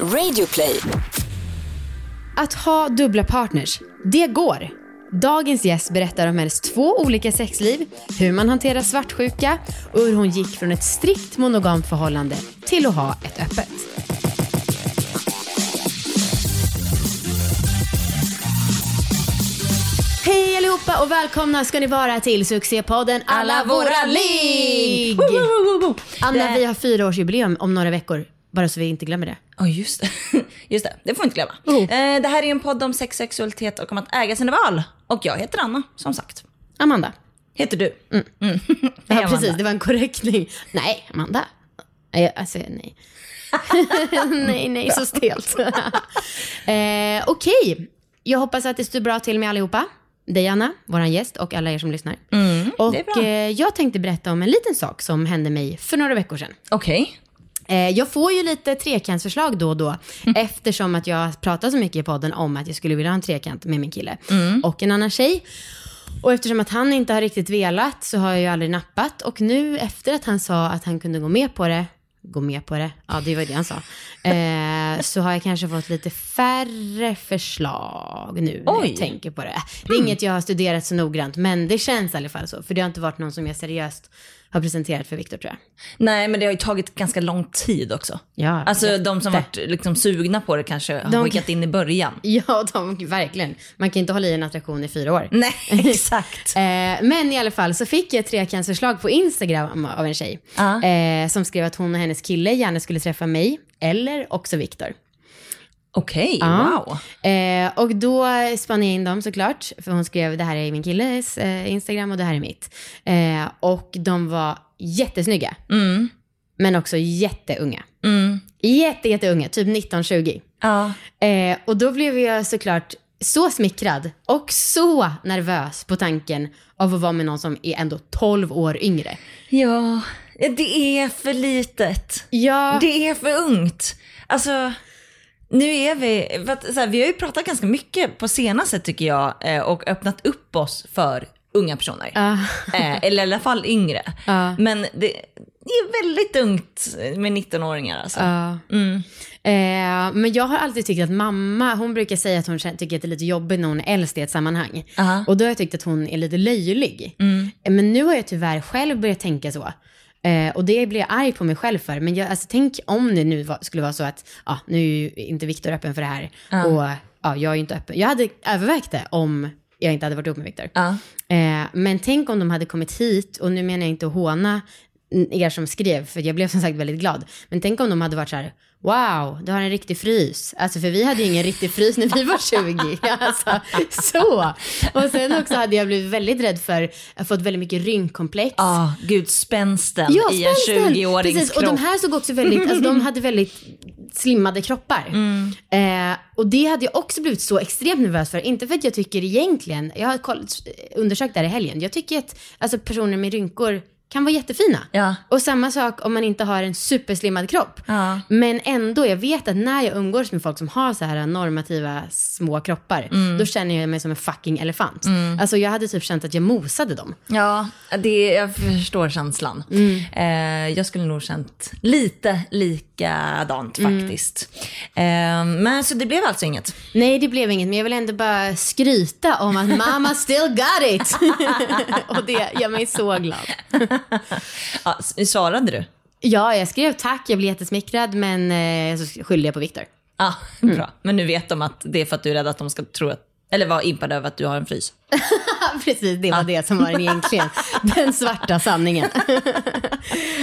Radioplay. Att ha dubbla partners, det går. Dagens gäst berättar om hennes två olika sexliv, hur man hanterar svartsjuka och hur hon gick från ett strikt monogamt förhållande till att ha ett öppet. Hej allihopa och välkomna ska ni vara till succépodden Alla våra ligg! Anna, vi har fyraårsjubileum om några veckor, bara så vi inte glömmer det. Ja, just det. Just det, det får vi inte glömma. Oh. Eh, det här är en podd om sex, sexualitet och om att äga sina val. Och jag heter Anna, som sagt. Amanda. Heter du? Mm. Hej, Ja, Amanda. precis. Det var en korrektning. Nej, Amanda. Nej, alltså, nej. nej, nej, så stelt. eh, Okej, jag hoppas att det står bra till med allihopa. Dig Anna, vår gäst och alla er som lyssnar. och Mm, det är bra. eh, jag tänkte berätta om en liten sak som hände mig för några veckor sedan. Okej. Eh, jag får ju lite trekantsförslag då och då Mm. eftersom att jag pratar så mycket i podden om att jag skulle vilja ha en trekant med min kille Mm. och en annan tjej. Och eftersom att han inte har riktigt velat så har jag ju aldrig nappat och nu efter att han sa att han kunde gå med på det, gå med på det, ja det var det han sa, eh, så har jag kanske fått lite färre förslag nu när Oj. jag tänker på det. Det är inget jag har studerat så noggrant men det känns i alla fall så, för det har inte varit någon som jag seriöst har presenterat för Viktor tror jag. Nej, men det har ju tagit ganska lång tid också. Ja, Alltså de som varit liksom sugna på det kanske har De- skickat in i början. Ja, de, verkligen. Man kan inte hålla i en attraktion i fyra år. Nej, exakt. Eh, men i alla fall så fick jag ett trekantsförslag på Instagram av en tjej. Ja. Eh, som skrev att hon och hennes kille gärna skulle träffa mig, eller också Viktor. Okej, Ja. wow. Eh, och då spann jag in dem såklart, för hon skrev det här är min killes eh, Instagram och det här är mitt. Eh, och de var jättesnygga, Mm. men också jätteunga. Mm. Jätte, jätteunga, typ 19-20. Ja. Eh, och då blev jag såklart så smickrad och så nervös på tanken av att vara med någon som är ändå 12 år yngre. ja, det är för litet. Ja, Det är för ungt. Alltså, nu är vi, att, så här, vi har ju pratat ganska mycket på senaste tycker jag eh, och öppnat upp oss för unga personer. Eh, eller i alla fall yngre. Ja. Men det, det är väldigt ungt med 19-åringar alltså. Ja. Mm. Eh, men jag har alltid tyckt att mamma, hon brukar säga att hon tycker att det är lite jobbigt när hon är äldst i ett sammanhang. Aha. Och då har jag tyckt att hon är lite löjlig. Mm. Eh, Men nu har jag tyvärr själv börjat tänka så. Eh, och det blir jag arg på mig själv för. Men jag, alltså, tänk om det nu var, skulle vara så att, ja, nu är ju inte Viktor öppen för det här. Och ja, jag är ju inte öppen. Jag hade övervägt det om jag inte hade varit ihop med Viktor. Ja. Eh, men tänk om de hade kommit hit, och nu menar jag inte att håna er som skrev, för jag blev som sagt väldigt glad. Men tänk om de hade varit så här, wow, du har en riktig frys. Alltså för vi hade ju ingen riktig frys när vi var 20. Alltså, så. Och sen också hade jag blivit väldigt rädd för, fått väldigt mycket rynkkomplex. Ah, gud, spänsten Ja, i en spänsten. 20-årings Precis, och kropp. de här såg också väldigt, alltså de hade väldigt slimmade kroppar. Mm. Eh, och det hade jag också blivit så extremt nervös för. Inte för att jag tycker egentligen, jag har undersökt det här i helgen, jag tycker att alltså, personer med rynkor kan vara jättefina. Ja. Och samma sak om man inte har en superslimmad kropp. Ja. Men ändå, jag vet att när jag umgås med folk som har så här normativa små kroppar, Mm. då känner jag mig som en fucking elefant. Alltså jag hade typ känt att jag mosade dem. Ja, det, jag förstår känslan. Mm. Eh, jag skulle nog känt lite likadant Mm. faktiskt. Eh, men så det blev alltså inget. Nej, det blev inget, men jag vill ändå bara skryta om att mamma still got it. och det gör mig så glad. Ja, svarade du? Ja, jag skrev tack, jag blev jättesmickrad, men eh, så skyllde jag på Viktor. Ja, Mm. bra. Men nu vet de att det är för att du är rädd att de ska tro att, eller vara impade över att du har en frys. Precis, det var det som var den egentligen, den svarta sanningen.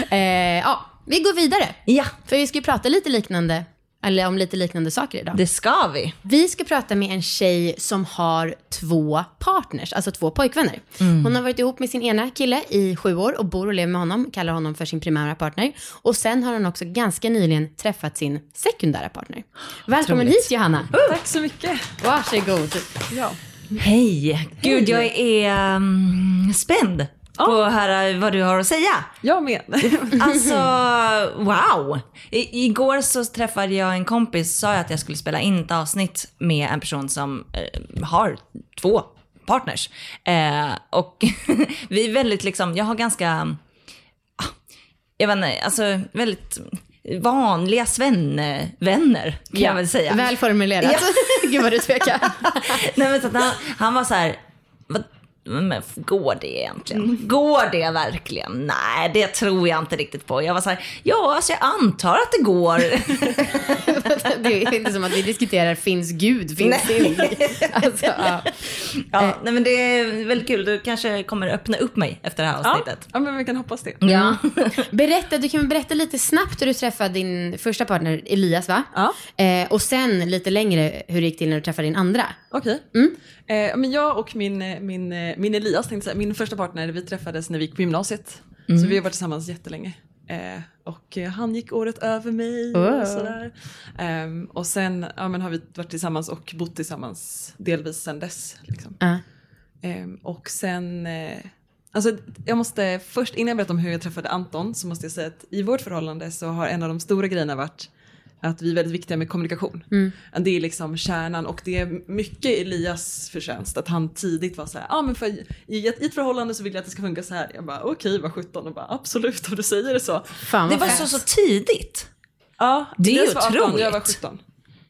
eh, ja, vi går vidare. Ja, För vi ska ju prata lite liknande, eller om lite liknande saker idag. det ska vi. Vi ska prata med en tjej som har två partners, alltså två pojkvänner. Hon har varit ihop med sin ena kille i sju år och bor och lever med honom, kallar honom för sin primära partner. Och sen har hon också ganska nyligen träffat sin sekundära partner. Välkommen Otroligt. hit Johanna. Tack så mycket. Varsågod. Ja. Hej! Gud, jag är um, spänd på att höra vad du har att säga. Jag med. Alltså, wow! I, igår så träffade jag en kompis, sa jag att jag skulle spela in ett avsnitt med en person som eh, har två partners. Eh, och vi är väldigt liksom, jag har ganska, ah, jag vet inte, alltså väldigt vanliga svennevänner kan jag väl säga. Väl formulerat. Gud vad du tvekar. Nej, men så han, han var så här, men går det egentligen? Går det verkligen? Nej, det tror jag inte riktigt på. Jag var så här, ja, alltså jag antar att det går. det är inte som att vi diskuterar, finns Gud, finns det alltså, ja. ja, nej, men det är väldigt kul. Du kanske kommer öppna upp mig efter det här avsnittet. Ja, men vi kan hoppas det. Ja. Berätta, du kan berätta lite snabbt hur du träffade din första partner Elias va? Ja. Eh, och sen lite längre hur det gick till när du träffade din andra. Okej. Mm. Eh, men jag och min, eh, min, eh, min Elias, tänkte säga, min första partner, vi träffades när vi gick på gymnasiet. Mm. Så vi har varit tillsammans jättelänge. Eh, och eh, han gick året över mig Wow. och sådär. Ehm, och sen ja, men har vi varit tillsammans och bott tillsammans delvis sen dess. Liksom. Ehm, och sen, eh, alltså jag måste först, innan jag berättar om hur jag träffade Anton, så måste jag säga att i vårt förhållande så har en av de stora grejerna varit att vi är väldigt viktiga med kommunikation. Att Det är liksom kärnan och det är mycket Elias förtjänst att han tidigt var så här, ja ah, men för i ett, i ett förhållande så vill jag att det ska funka så här. Jag bara okej, var 17 och bara absolut om du säger det så. Fan Det var fett. så, så tidigt. Ja, Det är Elias var 18, Jag var otroligt. 17.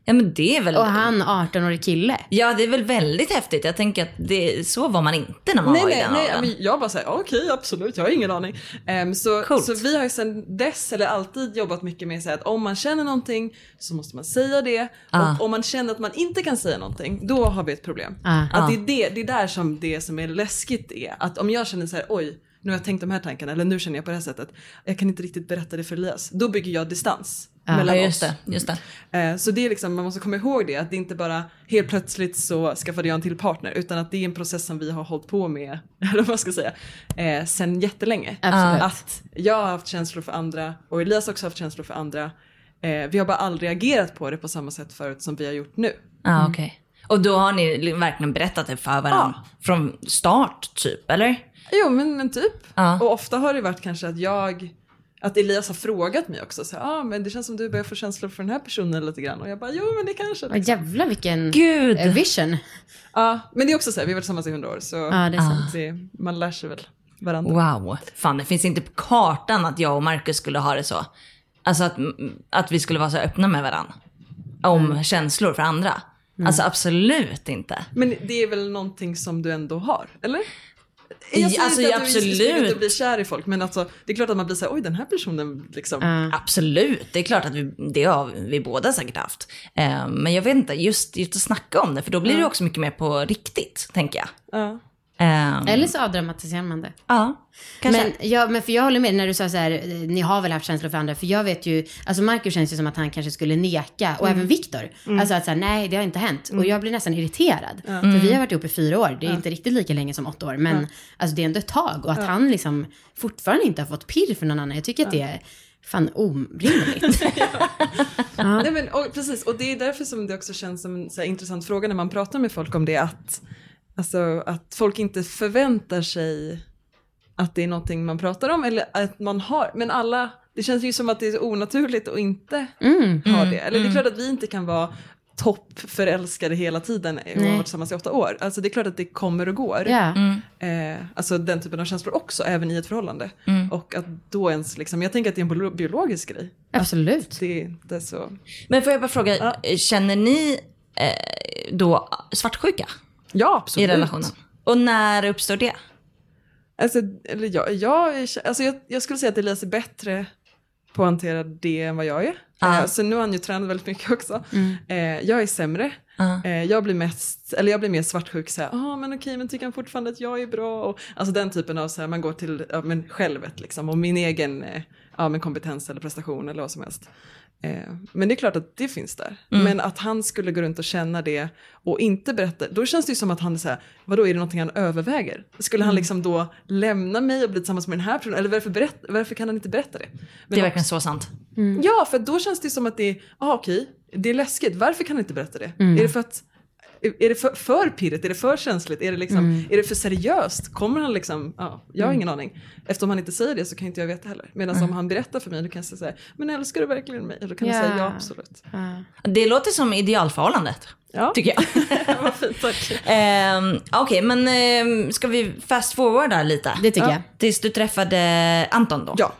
Ja, men det är väl... Och han 18-årig kille. Ja, det är väl väldigt häftigt. Jag tänker att det, så var man inte när man Nej, var i nej, den nej, åldern. jag bara säger okej absolut, jag har ingen aning. Ehm, så, Coolt. så vi har ju sedan dess, eller alltid jobbat mycket med att om man känner någonting så måste man säga det. Ah. Och om man känner att man inte kan säga någonting, då har vi ett problem. Ah. Att det, är det, det är där som det som är läskigt är. Att om jag känner så här, oj, nu har jag tänkt de här tankarna, eller nu känner jag på det här sättet. Jag kan inte riktigt berätta det för Elias. Då bygger jag distans Ah. Mellan Ja, oss. just det. Just det. Eh, Så det är liksom, man måste komma ihåg det, att det inte bara helt plötsligt så skaffade jag en till partner, utan att det är en process som vi har hållit på med, eller vad ska säga, eh, sen jättelänge. Absolut. Att jag har haft känslor för andra och Elias har också haft känslor för andra. Eh, vi har bara aldrig agerat på det på samma sätt förut som vi har gjort nu. Ja, okej. Och då har ni li- verkligen berättat det för varandra från start, typ, eller? Jo men, men typ. Ja. Och ofta har det varit kanske att jag, att Elias har frågat mig också, så ja ah, men det känns som du börjar få känslor för den här personen lite grann. Och jag bara, jo men det kanske. Åh, jävlar vilken Gud! eh, vision. Ja, men det är också så här, vi har varit tillsammans i hundra år så Ja, det är sant. det, man lär sig väl varandra. Wow. Fan, det finns inte på kartan att jag och Marcus skulle ha det så. Alltså att, att vi skulle vara så öppna med varandra. Om känslor för andra. Alltså absolut inte. Men det är väl någonting som du ändå har, eller? Ja, Jag säger alltså, inte att absolut. du inte bli kär i folk, men alltså, det är klart att man blir så här, oj den här personen liksom. Ja. Absolut, det är klart att vi, det har vi båda säkert haft. Eh, men jag vet inte, just, just att snacka om det, för då blir det också mycket mer på riktigt, tänker jag. Ja. Eh, Eller så avdramatiserar man det. Ja, kanske. Men, ja, men för jag håller med när du sa så här, eh, ni har väl haft känslor för andra? För jag vet ju, alltså Marcus känns ju som att han kanske skulle neka, och även Viktor. Alltså att säga nej det har inte hänt. Och jag blir nästan irriterad. För vi har varit ihop i fyra år, det är inte riktigt lika länge som åtta år. Men alltså det är ändå ett tag. Och att han liksom fortfarande inte har fått pirr för någon annan, jag tycker att det är fan orimligt. Nej, men, och, precis, och det är därför som det också känns som en så här, intressant fråga när man pratar med folk om det, att, alltså, att folk inte förväntar sig att det är någonting man pratar om eller att man har, men alla, det känns ju som att det är onaturligt att inte Mm. ha det. Eller det är klart att vi inte kan vara toppförälskade hela tiden och har varit tillsammans i åtta år. Alltså det är klart att det kommer och går. Ja. Eh, alltså den typen av känslor också, även i ett förhållande. Mm. Och att då ens, liksom, jag tänker att det är en bio- biologisk grej. Absolut. Det, är- det är så. Men får jag bara fråga, känner ni eh, då svartsjuka Ja, i absolut. relationen? Och när uppstår det? Alltså, eller jag, jag, alltså jag, jag skulle säga att Elias är bättre på att hantera det än vad jag är. Ah. Eh, så nu har han ju tränat väldigt mycket också. Eh, jag är sämre. Ah. Eh, jag blir mest, eller jag blir mer svartsjuk såhär, ja men okej men tycker han fortfarande att jag är bra? Och, alltså den typen av såhär, man går till ja, men självet liksom och min egen eh, ja, men kompetens eller prestation eller vad som helst. Eh, men det är klart att det finns där. Men att han skulle gå runt och känna det och inte berätta, då känns det ju som att han är såhär, vadå är det någonting han överväger? Skulle han liksom då lämna mig och bli tillsammans med den här personen? Eller varför, berätta, varför kan han inte berätta det? Men Det är verkligen så sant. Ja, för då känns det som att det är, ah, okej, det är läskigt, varför kan han inte berätta det? Är det för att är det för, för pirrigt? Är det för känsligt? Är det, liksom, är det för seriöst? Kommer han liksom, ja, jag har ingen aning. Eftersom han inte säger det så kan inte jag veta heller. Medan om han berättar för mig då kan jag säga men älskar du verkligen mig? Och då kan jag Ja. säga ja absolut. Ja. Det låter som idealförhållandet, Ja, tycker jag. vad fint tack. Ehm, Okej, men um, ska vi fast forwarda lite? Det tycker jag. Tills du träffade Anton då? Ja.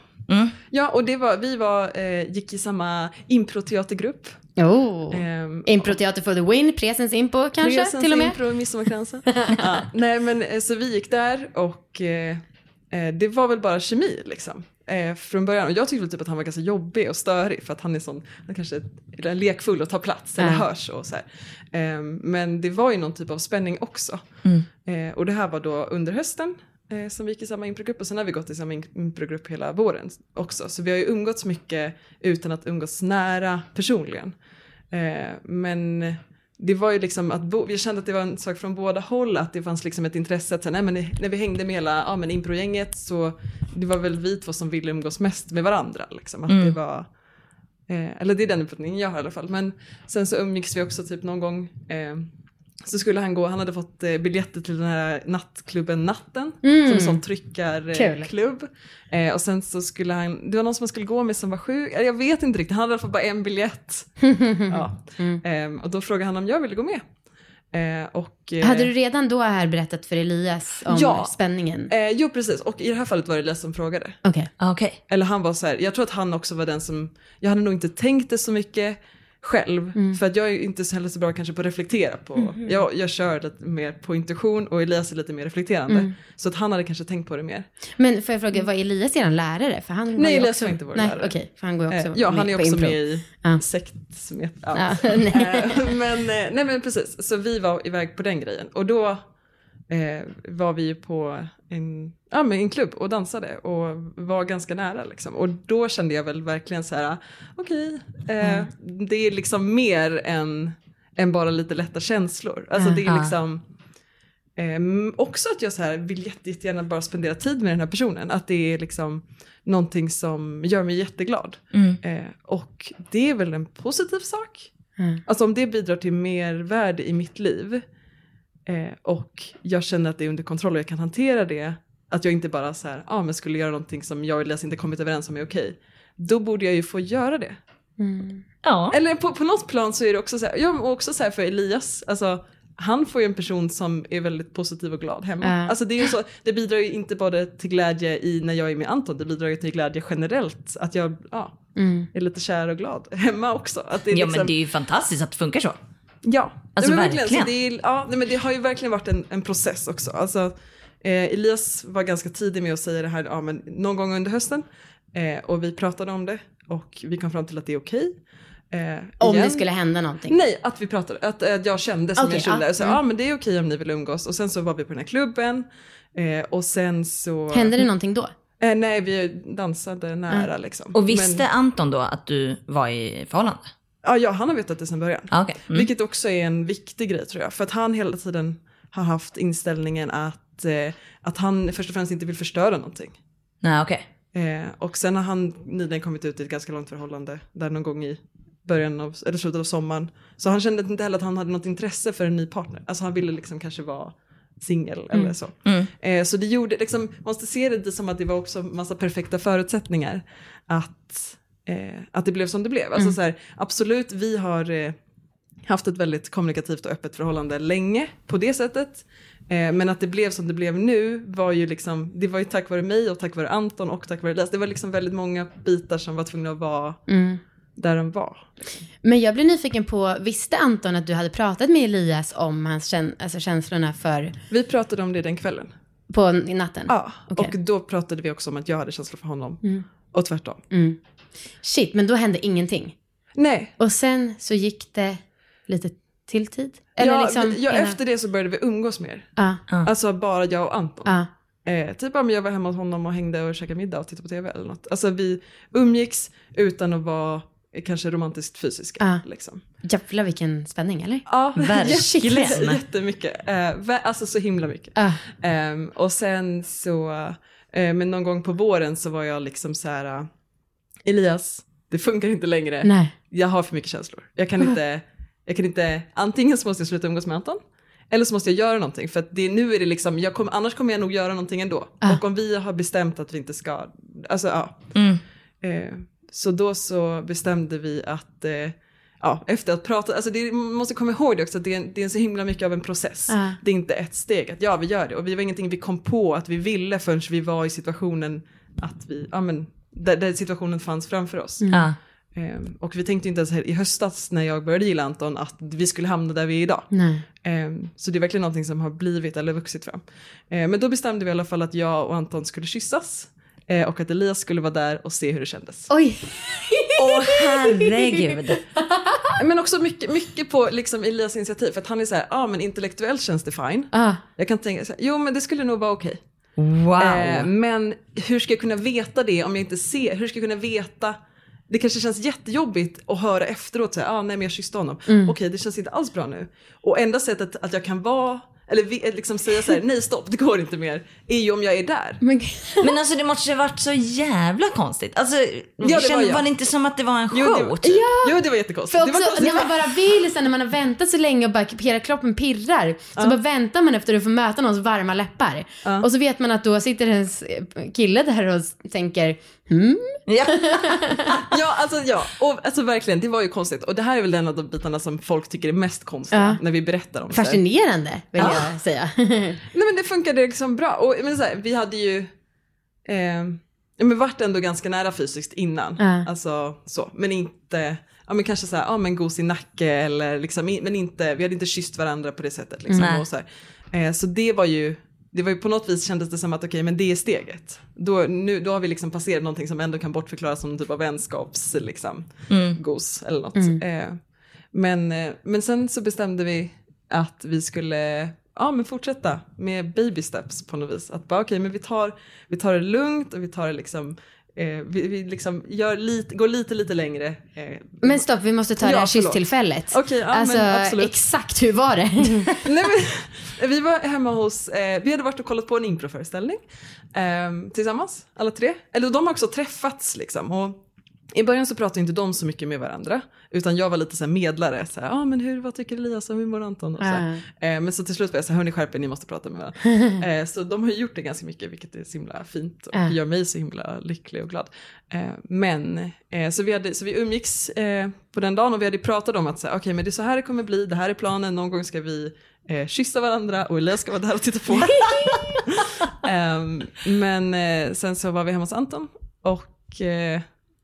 Ja, och det var, vi var, eh, gick i samma improteatergrupp. Oh. Ehm, Improteater for the win, Presens Impo kanske Presens till och med. Impro, Midsommarkransen. ja, nej men eh, så vi gick där och eh, eh, det var väl bara kemi liksom. Eh, från början, och jag tyckte väl typ att han var ganska jobbig och störig för att han är sån, han kanske är lekfull och tar plats eller Ja. hörs och så här. Eh, men det var ju någon typ av spänning också. Eh, och det här var då under hösten eh, som vi gick i samma improgrupp och sen har vi gått i samma improgrupp hela våren också. Så vi har ju umgåtts mycket utan att umgås nära personligen. Eh, men det var ju liksom att bo, jag kände att det var en sak från båda håll att det fanns liksom ett intresse att nej men när vi hängde med hela ja, men improgänget så det var väl vi två som ville umgås mest med varandra liksom. Att det var, eh, eller det är den uppfattningen jag har i alla fall. Men sen så umgicks vi också typ någon gång eh, så skulle han gå, han hade fått eh, biljetter till den här nattklubben Natten, som en sån tryckarklubb. Eh, och sen så skulle han, det var någon som han skulle gå med som var sjuk, eller jag vet inte riktigt, han hade i alla fall bara en biljett. ja. Ehm, och då frågade han om jag ville gå med. Eh, och, eh, Hade du redan då här berättat för Elias om Ja. spänningen? eh, jo precis, och i det här fallet var det Elias som frågade. Okej. Okej. Eller han var så här, jag tror att han också var den som, jag hade nog inte tänkt det så mycket själv. För att jag är inte så heller så bra kanske på att reflektera på, jag, jag kör lite mer på intuition och Elias är lite mer reflekterande. Så att han hade kanske tänkt på det mer. Men får jag fråga, var Elias er lärare? För han Nej, Elias också... var inte vår Nej, lärare. okej, för han går ju också Eh, ja, han är också impro. med i Ja. sekt som heter, ja. Ja, nej. Eh, men, eh, nej men precis, så vi var iväg på den grejen. Och då eh, var vi ju på en, ja, men en klubb och dansade och var ganska nära. Liksom. Och då kände jag väl verkligen så här, okej, eh, det är liksom mer än, än bara lite lätta känslor. Alltså det är Ja. liksom Ehm, också att jag så här vill jätte, jättegärna bara spendera tid med den här personen. Att det är liksom någonting som gör mig jätteglad. Eh, och det är väl en positiv sak. Mm. Alltså om det bidrar till mer värde i mitt liv eh, och jag känner att det är under kontroll och jag kan hantera det. Att jag inte bara så här, ah, men skulle göra någonting som jag och Elias inte kommit överens om är okej. Då borde jag ju få göra det. Ja. Eller på, på något plan så är det också så här, ja, men också så här för Elias, alltså han får ju en person som är väldigt positiv och glad hemma. Ja. Alltså det, är så, det bidrar ju inte bara till glädje i när jag är med Anton, det bidrar ju till glädje generellt. Att jag ja, Mm. är lite kär och glad hemma också. Att det är ja, liksom, men det är ju fantastiskt att det funkar så. Ja, Alltså, Nej, men verkligen. Så det, är, ja, nej, men det har ju verkligen varit en, en process också. Alltså, eh, Elias var ganska tidig med att säga det här ja, men någon gång under hösten. Eh, och vi pratade om det och vi kom fram till att det är okej. Eh, Om igen. det skulle hända någonting. Nej, att vi pratade, att, att jag kände som Okej, jag kände. ja, Så, mm. ja men det är okej om ni vill umgås. Och sen så var vi på den här klubben. Eh, och sen så... Hände det någonting då? Eh, nej, vi dansade nära liksom. Och visste Men, Anton då att du var i förhållande? Ja, ja, han har vetat det sedan början. Ah, okej. Mm. Vilket också är en viktig grej tror jag. För att han hela tiden har haft inställningen att, eh, att han först och främst inte vill förstöra någonting. Nej, okej. Eh, och sen har han nyligen kommit ut i ett ganska långt förhållande. Där någon gång i början av, eller slutet av sommaren. Så han kände inte heller att han hade något intresse för en ny partner. Alltså han ville liksom kanske vara singel eller så. Eh, så det gjorde, liksom, man måste se det som att det var också massa perfekta förutsättningar. Att, eh, att det blev som det blev. Alltså så här, absolut, vi har eh, haft ett väldigt kommunikativt och öppet förhållande länge på det sättet. Eh, men att det blev som det blev nu var ju liksom, det var ju tack vare mig och tack vare Anton och tack vare Elias. Det var liksom väldigt många bitar som var tvungna att vara där de var. Men jag blev nyfiken på, visste Anton att du hade pratat med Elias om hans kän- alltså känslorna för, Vi pratade om det den kvällen. på natten? Ja, Okej. och då pratade vi också om att jag hade känslor för honom. Och tvärtom. Mm. Shit, men då hände ingenting. Nej, Och sen så gick det lite till tid? Eller ja, liksom, ja, efter det så började vi umgås mer. Ja, Alltså bara jag och Anton. ja. Eh, typ om jag var hemma hos honom och hängde och käkade middag och tittade på tv eller något. Alltså vi umgicks utan att vara eh, kanske romantiskt fysiska. Ja. Liksom. Jävlar vilken spänning, eller? Ja, Verkligen. jätte- jättemycket. Eh, alltså så himla mycket. Ehm, och sen så, eh, men någon gång på våren så var jag liksom så här, eh, Elias, det funkar inte längre. Nej. Jag har för mycket känslor. Jag kan inte, jag kan inte, antingen så måste jag sluta umgås med Anton, eller så måste jag göra någonting. För det, nu är det liksom, jag kommer, annars kommer jag nog göra någonting ändå. Ah. Och om vi har bestämt att vi inte ska, alltså ja. Mm. Eh, så då så bestämde vi att, eh, ja, efter att prata, alltså det, man måste komma ihåg det också, att det är, det är så himla mycket av en process. Ah. Det är inte ett steg, att ja vi gör det. Och vi var ingenting vi kom på att vi ville förrän vi var i situationen att vi, ja men där, där situationen fanns framför oss. Ja. Ehm, och vi tänkte inte ens i höstas när jag började gilla Anton att vi skulle hamna där vi är idag. Nej. Ehm, så det är verkligen någonting som har blivit eller vuxit fram. Ehm, men då bestämde vi i alla fall att jag och Anton skulle kyssas. eh, och att Elias skulle vara där och se hur det kändes. Oj. Åh herregud. Men också mycket, mycket på liksom Elias initiativ. För att han är så här, ja ah, men intellektuellt känns det fine. Ah. Jag kan tänka så här, jo men det skulle nog vara okej. Wow. Eh, men hur ska jag kunna veta det om jag inte ser? Hur ska jag kunna veta? Det kanske känns jättejobbigt att höra efteråt, här, ah, nej men jag kysste honom. Okej, det känns inte alls bra nu. Och enda sättet att jag kan vara, eller vi- liksom säga så här, nej stopp, det går inte mer, är ju om jag är där. Men, Men alltså det måste ju varit så jävla konstigt. Alltså, det var kände, jag. var det inte som att det var en show? Jo, det var, typ? jo, det var jättekonstigt. för det var också, konstigt. när man bara vill, sen när man har väntat så länge och bara hela kroppen pirrar, så bara väntar man efter att få möta någons varma läppar. Och så vet man att då sitter ens kille där och tänker, hmm? Ja. Ja, alltså ja, och alltså verkligen, det var ju konstigt. Och det här är väl en av de bitarna som folk tycker är mest konstiga Ja. när vi berättar om det. Fascinerande, vill jag säga. Nej men det funkade liksom bra. Och men så här, vi hade ju, eh, ja, men varit ändå ganska nära fysiskt innan. Ja. Alltså så, men inte, ja men kanske så här, ja men gos i nacke eller liksom, men inte, vi hade inte kysst varandra på det sättet liksom. Nej. Och så, här. Eh, så det var ju, det var ju på något vis kändes det som att okej men det är steget. Då, nu, då har vi liksom passerat någonting som ändå kan bortförklaras som någon typ av vänskaps liksom, gos eller något. Eh, men, eh, men sen så bestämde vi att vi skulle ja, men fortsätta med baby steps på något vis. Att bara okej, men vi tar, vi tar det lugnt och vi tar det liksom, eh, vi, vi liksom gör lite, går lite, lite längre. Eh, Men stopp, vi måste ta Ja, det här kysstillfället. Okej, ja, alltså, exakt hur var det? Nej, men, vi var hemma hos, eh, vi hade varit och kollat på en improföreställning eh, tillsammans, alla tre. Eller de har också träffats liksom. Och i början så pratade inte de så mycket med varandra, utan jag var lite så medlare. Så här, ah, men hur, vad tycker Elias och hur mår Anton? Och så här. eh, men så till slut var jag så här, hörni skärp ni måste prata med varandra. eh, så de har gjort det ganska mycket, vilket är så himla fint och Ja. gör mig så himla lycklig och glad. Eh, men, eh, så, vi hade, så vi umgicks eh, på den dagen och vi hade pratat om att så här, okej men det är så här det kommer bli, det här är planen, någon gång ska vi eh, kyssa varandra och Elias ska vara där och titta på. Ehm, men eh, sen så var vi hemma hos Anton och eh,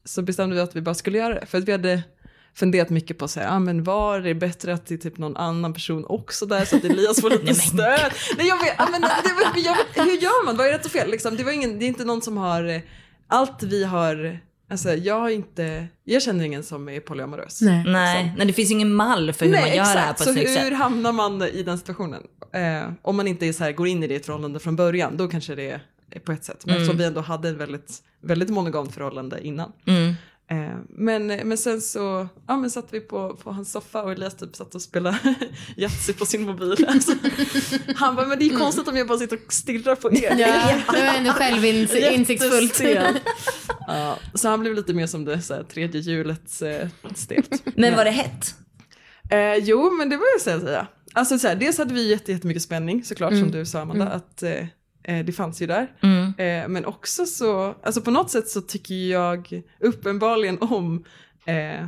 så bestämde vi att vi bara skulle göra det. För att vi hade funderat mycket på så här, ah, men var det bättre att det är typ någon annan person också där så att Elias får lite stöd? Nej jag vet, ah, men det jag vet, hur gör man? Vad är rätt och fel? Liksom, det, var ingen, det är inte någon som har, eh, allt vi har, alltså jag har inte, jag känner ingen som är polyamorös. Nej. Nej, nej, det finns ingen mall för hur man gör det här på så ett snyggt hur sätt. hamnar man i den situationen? Eh, om man inte är så här, går in i det i ett förhållande från början, då kanske det är på ett sätt. Men eftersom vi ändå hade ett väldigt, väldigt monogamt förhållande innan. Mm. Eh, men, men sen så ja, men satt vi på, på hans soffa och Elias typ satt och spelade Yatzy på sin mobil. Alltså, han bara, men det är konstigt om jag bara sitter och stirrar på er. Ja, det var ändå självinsiktsfullt. Ja, så han blev lite mer som det så här, tredje hjulet eh, stelt. Men var det hett? Eh, jo, men det var jag säga. Alltså, så här, dels hade vi jätte- jättemycket spänning såklart som du sa Amanda, att eh, eh, det fanns ju där. Mm. Eh, men också så, alltså på något sätt så tycker jag uppenbarligen om eh,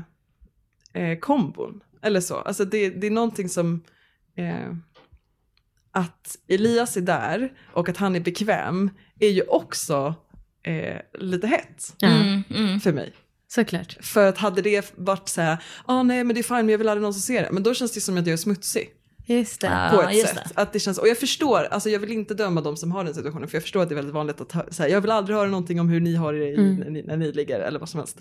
eh, kombon. Eller så, alltså det, det är någonting som, eh, att Elias är där och att han är bekväm är ju också eh, lite hett Mm, mm. för mig. såklart. För att hade det varit så här, ah, nej men det är fine men jag vill aldrig någon som ser det. Men då känns det som att jag är smutsig Just det. På ett just sätt. Att det känns, och jag förstår, alltså jag vill inte döma de som har den situationen för jag förstår att det är väldigt vanligt att så här, jag vill aldrig höra någonting om hur ni har det i, Mm. när, ni, när ni ligger eller vad som helst.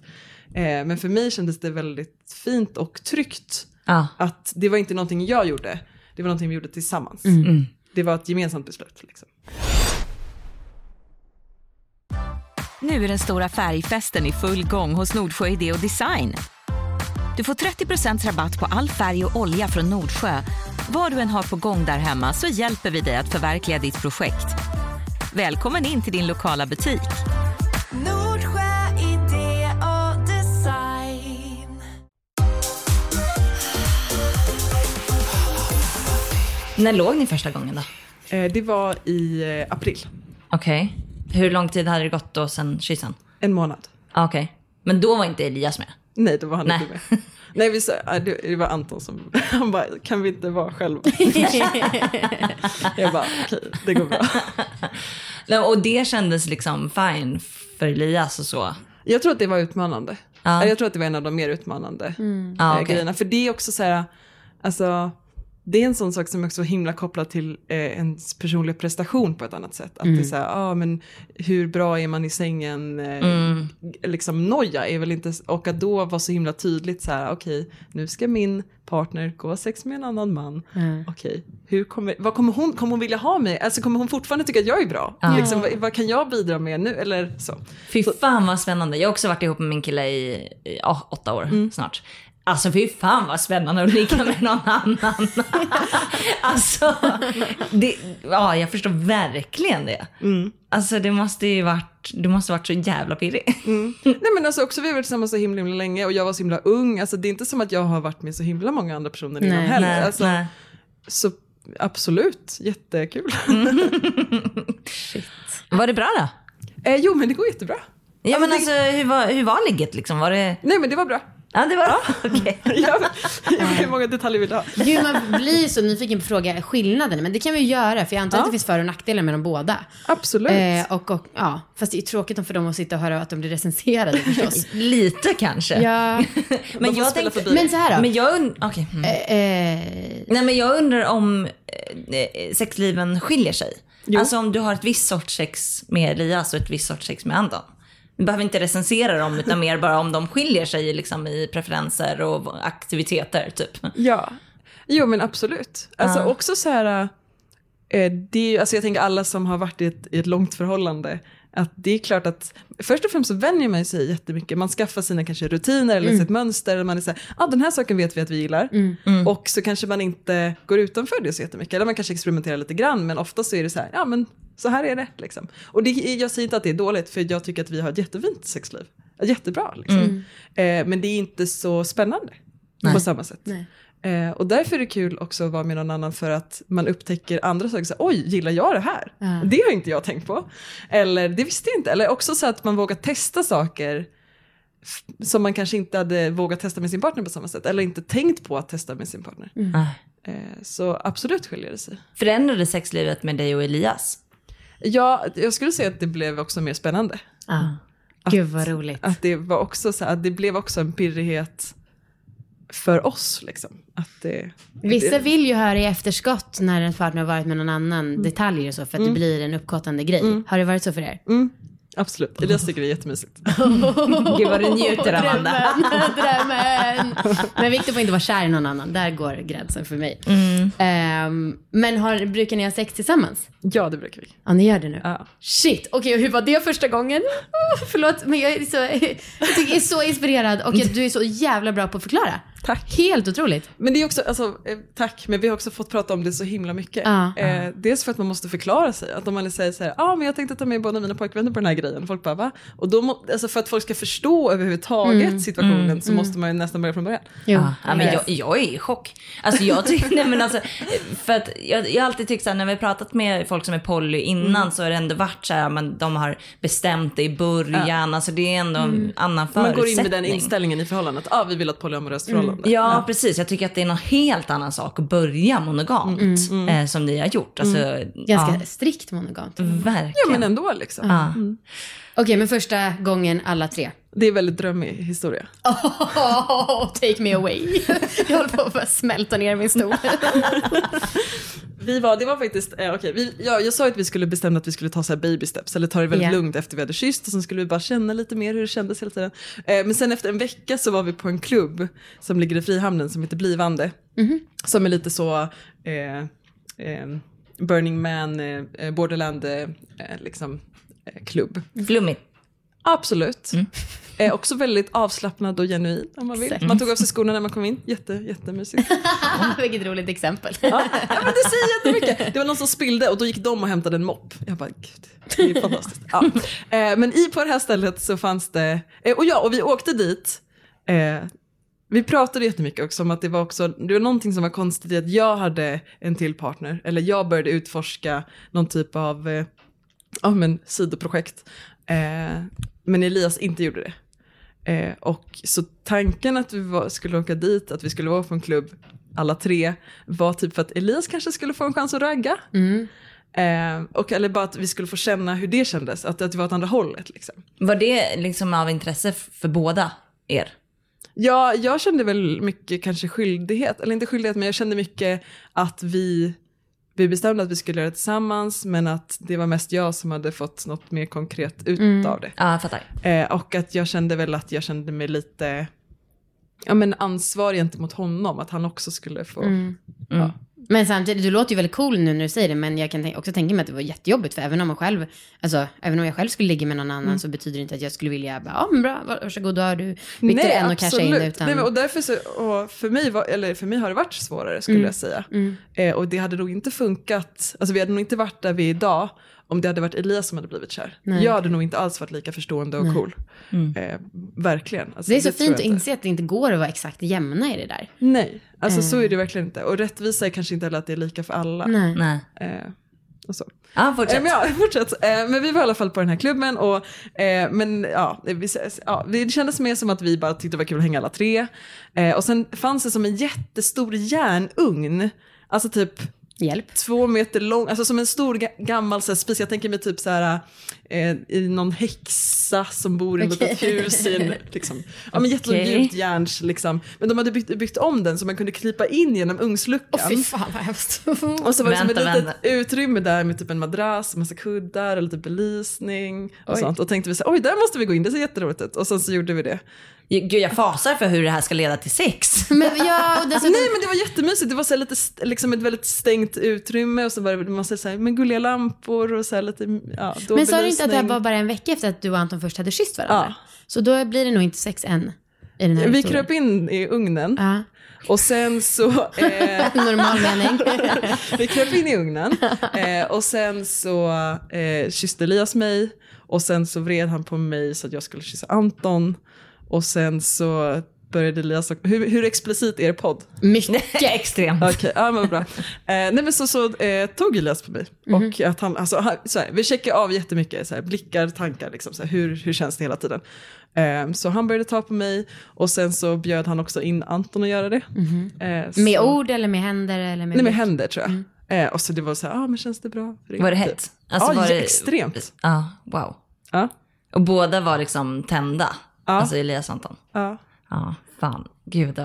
Eh, men för mig kändes det väldigt fint och tryggt Ja. att det var inte någonting jag gjorde, det var någonting vi gjorde tillsammans. Mm. Det var ett gemensamt beslut. Liksom. Nu är den stora färgfesten i full gång hos Nordsjö Idé och Design. Du får 30% rabatt på all färg och olja från Nordsjö. Vad du än har på gång där hemma så hjälper vi dig att förverkliga ditt projekt. Välkommen in till din lokala butik. Nordsjö idé och design. När låg ni första gången då? Eh, det var i eh, april, Okej. Hur lång tid hade det gått då sen kyssen? en månad. Ah, Okej. Men då var inte Elias med? Nej, då var han Nej. inte med. Nej, vi sa, det, var Anton som, han bara, kan vi inte vara själva? jag bara, okej, det går bra. Nej, Och det kändes liksom fine för Elias och så? Jag tror att det var utmanande. Ja. Jag tror att det var en av de mer utmanande Ja, eh, grejerna. För det är också så här, alltså, det är en sån sak som är också himla kopplad till eh, ens personliga prestation på ett annat sätt. Att det är så här, ah, men hur bra är man i sängen? Eh, Mm. Liksom noja är väl inte, och att då vara så himla tydligt så här, okej, nu ska min partner gå sex med en annan man. Okej, hur kommer, vad kommer hon, kommer hon vilja ha mig? Alltså kommer hon fortfarande tycka att jag är bra? Liksom, vad, vad kan jag bidra med nu? Eller så. Fy fan vad spännande. Jag har också varit ihop med min kille i ja, åtta år Mm. snart. Alltså fy fan vad spännande att ligga med någon annan. alltså, det, ja jag förstår verkligen det. Mm. Alltså det måste ju varit, du måste varit så jävla pirrig. Nej men alltså också vi har varit tillsammans så himla, himla länge och jag var så himla ung. Alltså det är inte som att jag har varit med så himla många andra personer innan Nej. heller. Nej, alltså, nej. Så absolut, jättekul. Var det bra då? eh, jo men det går jättebra. Ja men det- alltså hur var, hur var ligget liksom? Var det... Nej men det var bra. Ja det var okej. ja, men, hur många detaljer vill du ha? Gud, man blir så nyfiken på att fråga skillnaden. Men det kan vi ju göra, för jag antar att Ja. det finns för och nackdelar med dem båda. Absolut. Eh, och, och, ja, fast det är tråkigt för dem att sitta och höra att de blir recenserade förstås. Lite kanske. ja, men jag tänkte... men så här då. Men jag undrar... Okej. Mm. Eh, Nej men jag undrar om eh, sexliven skiljer sig. Jo. Alltså om du har ett visst sorts sex med Elias och ett visst sorts sex med Anton. Du behöver inte recensera dem utan mer bara om de skiljer sig liksom, i preferenser och aktiviteter typ. Ja, jo men absolut. Alltså också så här, eh, det är, ju- alltså jag tänker alla som har varit i ett, i ett långt förhållande, att det är klart att först och främst så vänjer man sig jättemycket. Man skaffar sina kanske rutiner eller sitt mönster. Man är så här, ah, den här saken vet vi att vi gillar. Och så kanske man inte går utanför det så jättemycket. Eller man kanske experimenterar lite grann, men ofta så är det så här, ja men så här är det. Liksom. Och det, jag säger inte att det är dåligt, för jag tycker att vi har ett jättefint sexliv. Jättebra liksom. Eh, men det är inte så spännande på samma sätt. Nej. Eh, och därför är det kul också att vara med någon annan för att man upptäcker andra saker. Så, här, Oj, gillar jag det här? Ja. Det har inte jag tänkt på. Eller det visste jag inte. Eller också så att man vågar testa saker som man kanske inte hade vågat testa med sin partner på samma sätt. Eller inte tänkt på att testa med sin partner. Ah. Eh, så absolut skiljer det sig. Förändrade sexlivet med dig och Elias? Ja, jag skulle säga att det blev också mer spännande. gud vad roligt. Att det var också så här, att det blev också en pirrighet för oss. Liksom. Att det, Vissa det, vill ju höra i efterskott när en partner har varit med någon annan detaljer och så för att det blir en uppkåtande grej. Har det varit så för er? Mm, absolut, Elias tycker det är jättemysigt. Gud vad du njuter Amanda. Drömmen, drömmen. Men Victor får inte vara kär i någon annan. Där går gränsen för mig. Ehm, men har, brukar ni ha sex tillsammans? Ja, det brukar vi. Ja, ni gör det nu? Ja. Shit, okej och hur var det första gången? Oh, förlåt, men jag är, så, jag är så inspirerad och du är så jävla bra på att förklara. Tack. Helt otroligt. Men det är också, alltså, eh, tack, men vi har också fått prata om det så himla mycket. Ja. Eh, dels för att man måste förklara sig, att om man säger så här, ja ah, men jag tänkte ta med båda mina pojkvänner på den här grejen, folk bara va? Och då, må, alltså för att folk ska förstå överhuvudtaget situationen så måste man ju nästan börja från början. Jo. Ja, men jag, jag är i chock. Alltså jag tycker, nej men alltså, för att jag, jag har alltid tyckt så här, när vi har pratat med folk som är poly innan Mm. så har det ändå varit så här, men de har bestämt det i början, alltså det är ändå en annan Mm. Man går in med den förutsättning. inställningen i förhållandet, ja ah, vi vill ha ett polyamoröst förhållande. Ja, precis. Jag tycker att det är någon helt annan sak att börja monogamt Eh, som ni har gjort. Alltså, Ganska ja, strikt monogamt. verkligen. Ja men ändå liksom. Ja. Okej, men första gången alla tre. Det är väldigt drömmig historia. Oh, take me away. Jag håller på att smälta ner min stol. Vi var, det var faktiskt, eh, okej, vi, ja, jag sa att vi skulle bestämma att vi skulle ta så här baby steps, eller ta det väldigt Ja. lugnt efter vi hade kysst och sen skulle vi bara känna lite mer hur det kändes hela tiden. Eh, men sen efter en vecka så var vi på en klubb som ligger i Frihamnen som heter Blivande. Som är lite så eh, eh, Burning Man, eh, eh, Borderland eh, liksom, klubb. Flummigt. Absolut. Eh, också väldigt avslappnad och genuin om man vill. Säkert. Man tog av sig skorna när man kom in, Jätte, jättemysigt. Vilket roligt exempel. Ja, ja, men det säger jättemycket. Det var någon som spillde och då gick de och hämtade en mopp. Jag bara, gud, det är fantastiskt. Ja. Eh, men i på det här stället så fanns det, eh, och ja, och vi åkte dit. Eh, vi pratade jättemycket också om att det var också, det var någonting som var konstigt i att jag hade en till partner, eller jag började utforska någon typ av, ja men sidoprojekt. Eh, men Elias inte gjorde det. Eh, och så tanken att vi var, skulle åka dit, att vi skulle vara på en klubb alla tre, var typ för att Elias kanske skulle få en chans att ragga. Eh, och, eller bara att vi skulle få känna hur det kändes, att, att det var åt andra hållet. Liksom. Var det liksom av intresse för båda er? Ja, jag kände väl mycket kanske skyldighet, eller inte skyldighet, men jag kände mycket att vi, vi bestämde att vi skulle göra det tillsammans, men att det var mest jag som hade fått något mer konkret ut av det. Ja, jag fattar. Eh, och att jag kände väl att jag kände mig lite ja, men ansvar gentemot honom, att han också skulle få... Ja. Men samtidigt, du låter ju väldigt cool nu när du säger det, men jag kan också tänka mig att det var jättejobbigt, för även om man själv, alltså, även om jag själv skulle ligga med någon annan så betyder det inte att jag skulle vilja, ja men bra, varsågod, då har du bytt en och casha in utan... Nej, men, och därför så, och för, mig var, eller för mig har det varit svårare skulle Mm. jag säga. Eh, och det hade nog inte funkat, alltså vi hade nog inte varit där vi är idag om det hade varit Elias som hade blivit kär. Nej. Jag hade nog inte alls varit lika förstående och cool. Eh, verkligen. Alltså, det är så tror fint att inse att det inte går att vara exakt jämna i det där. Nej, alltså så är det verkligen inte. Och rättvisa är kanske inte heller att det är lika för alla. Nej. Nej. Eh, och så. Ja, Eh, fortsätt. Men, ja, fortsätt. Eh, men vi var i alla fall på den här klubben och eh, men ja, vi, ja, det kändes mer som att vi bara tyckte det var kul att hänga alla tre. Eh, och sen fanns det som en jättestor järnugn, alltså typ Hjälp. två meter lång, alltså som en stor gammal så här, spis. Jag tänker mig typ så här eh, i någon häxa som bor i ett Okej. litet hus i en, liksom, ja men Okej. gjutjärns liksom. Men de hade byggt, byggt om den så man kunde krypa in genom ugnsluckan. Fy fan vad hemskt. Och så var det som ett Vänta, litet vänta. utrymme där med typ en madrass, massa kuddar och lite belysning och Oj. sånt. Och tänkte vi så här, oj där måste vi gå in, det ser jätteroligt ut. Och sen så gjorde vi det. Gud, jag fasar för hur det här ska leda till sex. men ja, och dessutom, Nej men det var jättemysigt, det var så lite, liksom ett väldigt stängt utrymme och så var det massa så här, men gulliga lampor och så här lite, ja, då men sa du inte att det här var bara en vecka efter att du och Anton först hade kysst varandra? Ja. Så då blir det nog inte sex än i den här Vi kröp in i ugnen Ja, och sen så, eh, normal mening. vi kröp in i ugnen eh, och sen så eh, kysste Elias mig och sen så vred han på mig så att jag skulle kyssa Anton och sen så började Elias, hur, hur explicit är er podd? Mycket. Extremt. Okej, ja men bra. Eh, nej men så, så eh, tog Elias på mig. Och att han, alltså, han, så här, vi checkar av jättemycket, så här, blickar, tankar, liksom, så här, hur, hur känns det hela tiden. Eh, så han började ta på mig och sen så bjöd han också in Anton att göra det. Så, Med ord eller med händer eller med Nej med händer tror jag. Eh, och så det var så här, ah, men känns det bra? er?" Var det Typ. hett? Alltså, ja, det- extremt. Ja, wow. Ja, Och båda var liksom tända. Ja. Alltså Elias och Anton. ja. Ja, fan. Gud,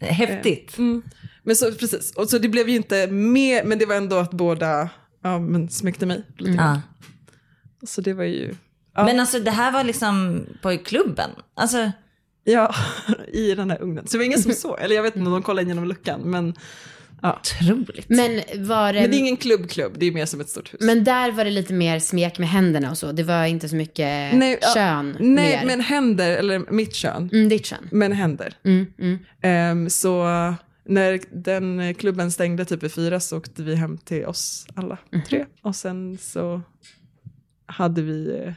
häftigt. Mm. Men så precis, och så det blev ju inte mer, men det var ändå att båda ja, men smekte mig lite. Ja. Så det var ju, ja. Men alltså det här var liksom på klubben. Alltså, Ja, i den här ugnen. Så det var ingen som såg, eller jag vet inte om de kollade genom luckan, men, ja. otroligt. Men var det... men det är ingen klubbklubb, det är mer som ett stort hus. Men där var det lite mer smek med händerna och så. Det var inte så mycket Nej, ja, kön Nej, mer. men händer, eller mitt kön, Mm, ditt kön. men händer. Mm, mm. Ehm, så när den klubben stängde typ i fyra så åkte vi hem till oss alla Mhm. tre. Och sen så hade vi, eh,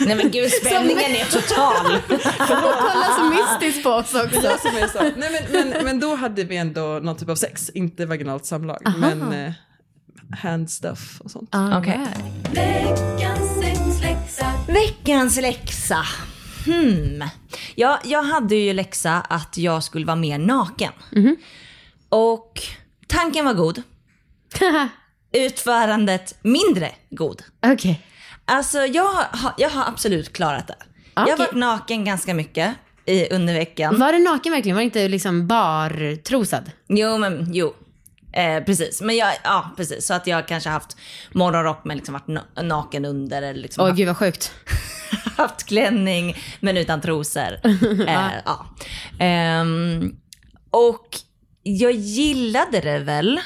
Nej men gud, spänningen är total. Kolla så mystiskt på oss också. ja, som jag sa, nej, men, men, men då hade vi ändå någon typ av sex, inte vaginalt samlag, men eh, hand stuff och sånt. Okej. Veckans sexläxa. Veckans läxa. Hmm. Ja, jag hade ju läxa att jag skulle vara mer naken. Och tanken var god. Utförandet mindre god. Okej. Alltså jag har, jag har absolut klarat det. Jag har varit naken ganska mycket i, under veckan. Var du naken verkligen? Var det inte liksom bartrosad? Jo, men jo. Eh, precis. Men jag, ja, precis. Så att jag kanske haft morgonrock men liksom varit na- naken under liksom Åh haft, gud vad sjukt. haft klänning men utan trosor. eh, ja. Ehm, och jag gillade det väl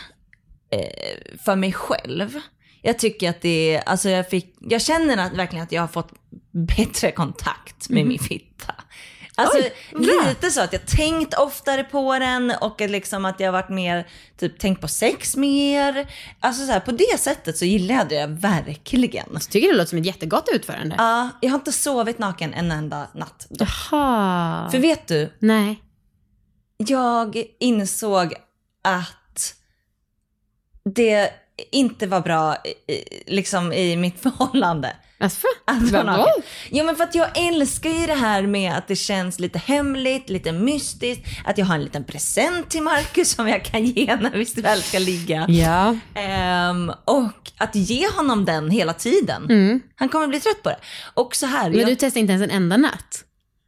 eh, för mig själv. Jag tycker att det är, alltså jag fick, jag känner att, verkligen att jag har fått bättre kontakt med min fitta. Alltså lite så att jag tänkt oftare på den och liksom att jag har varit mer, typ tänkt på sex mer. Alltså så här, på det sättet så gillar jag det verkligen. Jag tycker det låter som ett jättegott utförande. Ja, jag har inte sovit naken en enda natt. Jaha. För vet du, Nej. jag insåg att det inte var bra i, liksom i mitt förhållande. Vad? naken. Jo men för att jag älskar ju det här med att det känns lite hemligt, lite mystiskt, att jag har en liten present till Marcus som jag kan ge när vi väl ska ligga. Ja. Ehm, och att ge honom den hela tiden. Han kommer bli trött på det. Och så här, Mm. Men jag, du testade inte ens en enda natt?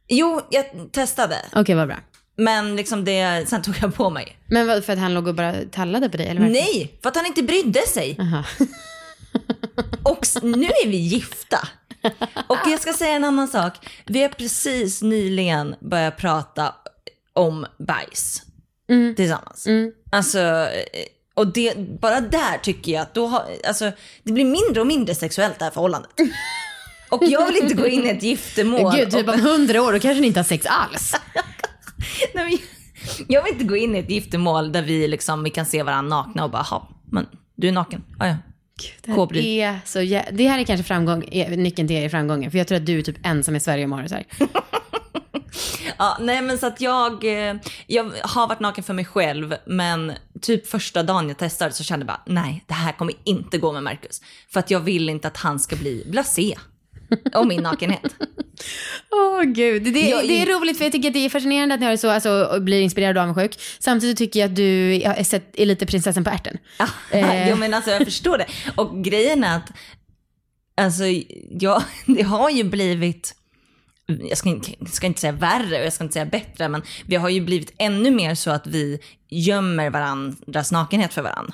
jo jag testade, Okej, vad bra. Men liksom det, sen tog jag på mig. Men vad, för att han låg och bara tallade på dig? Eller varför? Nej, för att han inte brydde sig. Aha. Och nu är vi gifta. Och jag ska säga en annan sak. Vi har precis nyligen börjat prata om bajs tillsammans. Alltså, eh, och det, bara där tycker jag att då har, alltså, det blir mindre och mindre sexuellt det här förhållandet. Och jag vill inte gå in i ett giftermål. Gud, typ om hundra år, då kanske ni inte har sex alls. Nej, men jag vill inte gå in i ett giftermål där vi, liksom, vi kan se varandra nakna och bara, "Ha, men du är naken. Ah, ja. Det här, är så jä- det här är kanske framgång, är nyckeln till er framgången. För jag tror att du är typ ensam i Sverige om att ha det så här. Ja, nej men så att jag, eh, jag har varit naken för mig själv, men typ första dagen jag testade så kände jag bara, nej, det här kommer inte gå med Marcus. För att jag vill inte att han ska bli blasé om min nakenhet. Åh gud, det, Jag- det är roligt för jag tycker att det är fascinerande att ni har det så, alltså, och blir inspirerad och avundsjuk. Samtidigt tycker jag att du är, sett, är lite prinsessan på ärten. Ja, Eh. jo, men alltså jag förstår det. Och grejen är att, alltså, ja, det har ju blivit, jag ska, inte- ska inte säga värre och jag ska inte säga bättre, men vi har ju blivit ännu mer så att vi gömmer varandras nakenhet för varandra.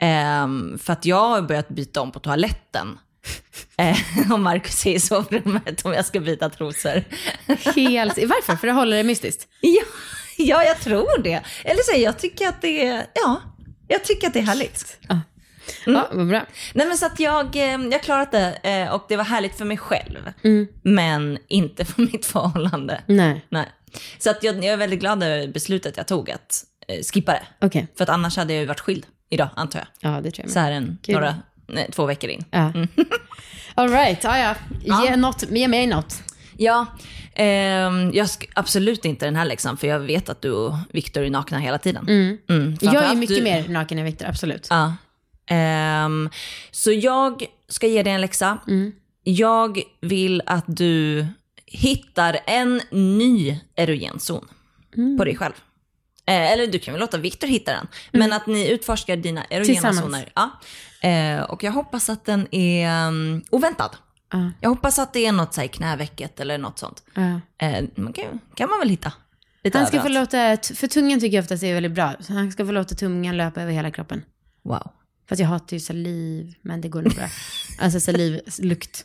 Ehm, för att jag har börjat byta om på toaletten. Eh, och Markus är i sovrummet om jag ska byta trosor. Helt, varför? För att hålla det mystiskt. ja, ja, jag tror det. Eller så, jag tycker att det är, ja, jag tycker att det är härligt. Ja, vad bra. Nej men så att jag, eh, jag klarat det eh, och det var härligt för mig själv. Mm. Men inte för mitt förhållande. Nej, Nej. Så att jag, jag är väldigt glad över beslutet jag tog att skippa det. okej. För att annars hade jag ju varit skild idag antar jag. Ja, det tror jag Så med. här en, några, nej, två veckor in. Ja. All right, ja, ja. Ge, något, ge mig något. Ja, ehm, jag absolut inte den här läxan för jag vet att du och Viktor är nakna hela tiden. Mm, Jag är mycket du. mer naken än Viktor, absolut. Ja. Ehm, så jag ska ge dig en läxa. Jag vill att du hittar en ny erogenzon på dig själv. Eh, eller du kan väl låta Viktor hitta den. Men att ni utforskar dina erogena zoner. Ja. Eh, och jag hoppas att den är um, oväntad. Ja. Jag hoppas att det är något så här, knävecket eller något sånt. Ja. Eh, man kan, kan man väl hitta. Lite Han ska få låta, för tungan tycker jag oftast är väldigt bra. Så han ska få låta tungan löpa över hela kroppen. Wow. Fast jag hatar ju saliv, men det går nog bra. Alltså salivlukt.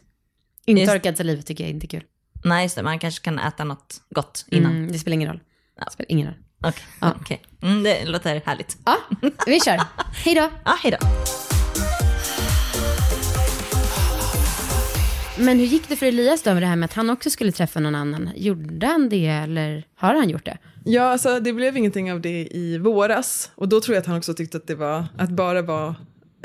Intorkad saliv tycker jag är inte kul. Nej, just det. Man kanske kan äta något gott innan. Mm, det spelar ingen roll. Det spelar ingen roll. Okej, Ja. okej. Mm, det låter härligt. Ja, vi kör. Hej då. Ja, hej då. Men hur gick det för Elias då med det här med att han också skulle träffa någon annan? Gjorde han det eller har han gjort det? Ja, alltså det blev ingenting av det i våras. Och då tror jag att han också tyckte att det var, att bara var,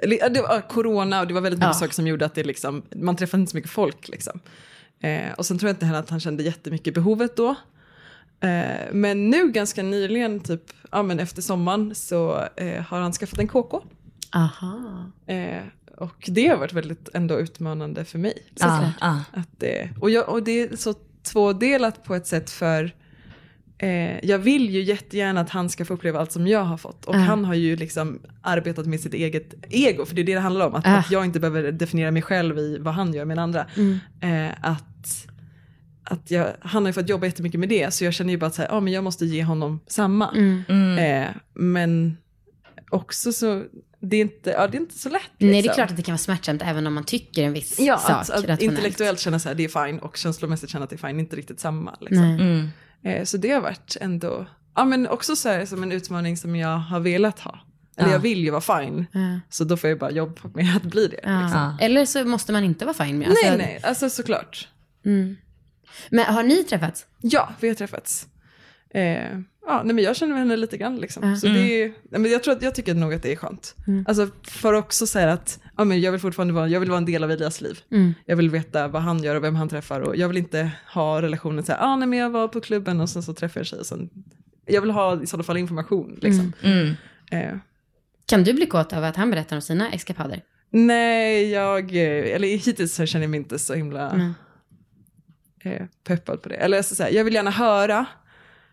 eller, ja, det var corona och det var väldigt mycket Ja. saker som gjorde att det liksom, man träffade inte så mycket folk liksom. Eh, och sen tror jag inte heller att han kände jättemycket behovet då. Eh, men nu ganska nyligen, typ ja, men efter sommaren, så eh, har han skaffat en KK. Aha. Och det har varit väldigt ändå utmanande för mig. Ja, ja. Att det, och, jag, och det är så tvådelat på ett sätt för eh, jag vill ju jättegärna att han ska få uppleva allt som jag har fått. Och Ja. han har ju liksom arbetat med sitt eget ego, för det är det det handlar om. Att, Ja. att jag inte behöver definiera mig själv i vad han gör med andra. Eh, att, att jag, han har ju fått jobba jättemycket med det, så jag känner ju bara att så här, ah, men jag måste ge honom samma. Mm. Eh, men också så, det är inte, ja, det är inte så lätt. Nej, det är liksom. klart att det kan vara smärtsamt även om man tycker en viss Ja, sak att, att rationellt. intellektuellt känna så här, det är fine och känslomässigt känna att det är fine, inte riktigt samma. Liksom. Mm. Eh, så det har varit ändå, ja men också så här, som en utmaning som jag har velat ha. Eller Ja. jag vill ju vara fine, Ja. så då får jag bara jobba med att bli det. Ja. Liksom. Eller så måste man inte vara fin med. Alltså, nej, nej, alltså såklart. Mm. Men har ni träffats? Ja, vi har träffats. Eh, ja, nej, men jag känner henne lite grann liksom. Ja. Så det är, nej, men jag, tror att, jag tycker nog att det är skönt. Mm. Alltså för också säga att ja, men jag vill fortfarande vara, jag vill vara en del av Elias liv. Mm. Jag vill veta vad han gör och vem han träffar och jag vill inte ha relationen så här, ah, nej men jag var på klubben och sen så träffade jag en tjej och sen, jag vill ha i sådana fall information liksom. Mm. Eh, Kan du bli kåt av att han berättar om sina eskapader? Nej, jag, eh, eller hittills så känner jag mig inte så himla Mm. eh, peppad på det. Eller jag, ska säga, jag vill gärna höra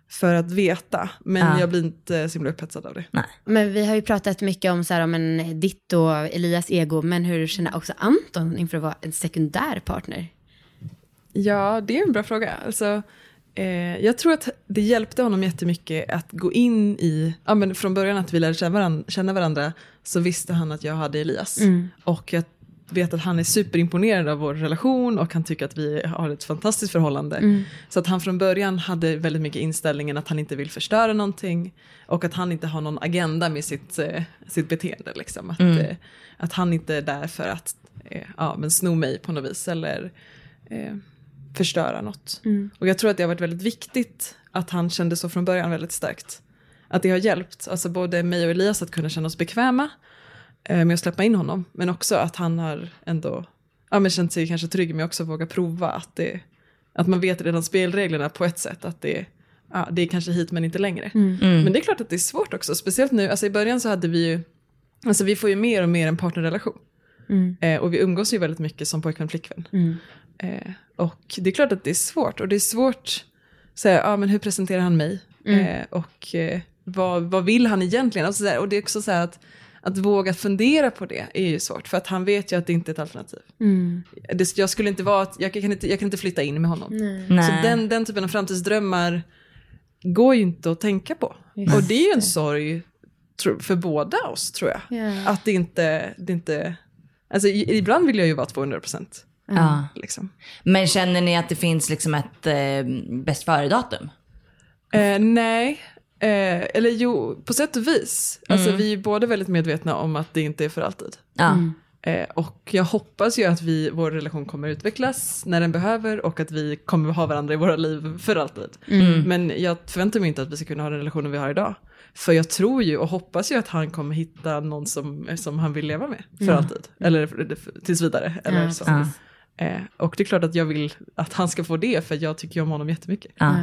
för att veta, men Ja. jag blir inte så himla upphetsad av det. Nej. Men vi har ju pratat mycket om, så här, om en, ditt och Elias ego, men hur känner också Anton inför att vara en sekundär partner? Ja, det är en bra fråga. Alltså, eh, jag tror att det hjälpte honom jättemycket att gå in i, ja, men från början att vi lärde känna varandra, känna varandra så visste han att jag hade Elias. Och jag vet att han är superimponerad av vår relation och han tycker att vi har ett fantastiskt förhållande. Så att han från början hade väldigt mycket inställningen att han inte vill förstöra någonting och att han inte har någon agenda med sitt, eh, sitt beteende. Liksom. Att, eh, att han inte är där för att eh, ja, men sno mig på något vis eller förstöra något. Och jag tror att det har varit väldigt viktigt att han kände så från början väldigt starkt. Att det har hjälpt, alltså både mig och Elias att kunna känna oss bekväma med att släppa in honom. Men också att han har ändå ja, men känt sig kanske trygg med också att våga prova. Att, det, att man vet redan spelreglerna på ett sätt. Att det, ja, det är kanske hit men inte längre. Men det är klart att det är svårt också. Speciellt nu, alltså i början så hade vi ju, alltså vi får ju mer och mer en partnerrelation. Eh, och vi umgås ju väldigt mycket som pojkvän flickvän. Eh, och det är klart att det är svårt. Och det är svårt att säga, ja men hur presenterar han mig? Eh, och eh, vad, vad vill han egentligen? Alltså, så här, och det är också så här att, att våga fundera på det är ju svårt. För att han vet ju att det inte är ett alternativ. Det, jag skulle inte vara, att- jag kan, inte, jag kan inte flytta in med honom. Nej. Så den, den typen av framtidsdrömmar går ju inte att tänka på. Och det är ju en sorg för båda oss tror jag. Ja. Att det inte, det inte, alltså i- ibland vill jag ju vara 200 procent. Ja. Liksom. Men känner ni att det finns liksom ett eh, bäst före-datum? Eh, nej, eh, eller jo, på sätt och vis. Alltså vi är båda väldigt medvetna om att det inte är för alltid. Ja. Eh, och jag hoppas ju att vi, vår relation kommer utvecklas när den behöver och att vi kommer ha varandra i våra liv för alltid. Men jag förväntar mig inte att vi ska kunna ha den relationen vi har idag. För jag tror ju och hoppas ju att han kommer hitta någon som, som han vill leva med för alltid. Eller tills vidare. Eller Ja, så. Ja. Eh, och det är klart att jag vill att han ska få det för jag tycker ju om honom jättemycket. Ja.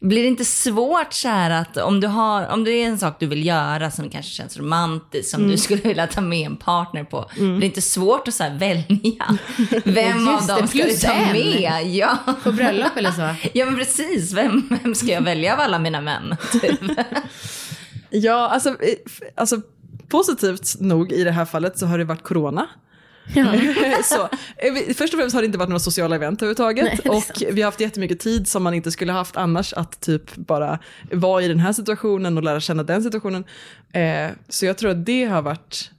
Blir det inte svårt så här att om du har, om det är en sak du vill göra som kanske känns romantisk, som du skulle vilja ta med en partner på, blir det inte svårt att så välja? Vem av dem ska du ta en. med? Ja. På bröllop eller så? ja, men precis. Vem, vem ska jag välja av alla mina män? Typ. Ja, alltså, alltså positivt nog i det här fallet så har det varit corona. så, eh, först och främst har det inte varit några sociala event överhuvudtaget. Nej, och vi har haft jättemycket tid som man inte skulle haft annars att typ bara vara i den här situationen och lära känna den situationen. Eh, så jag tror att det har varit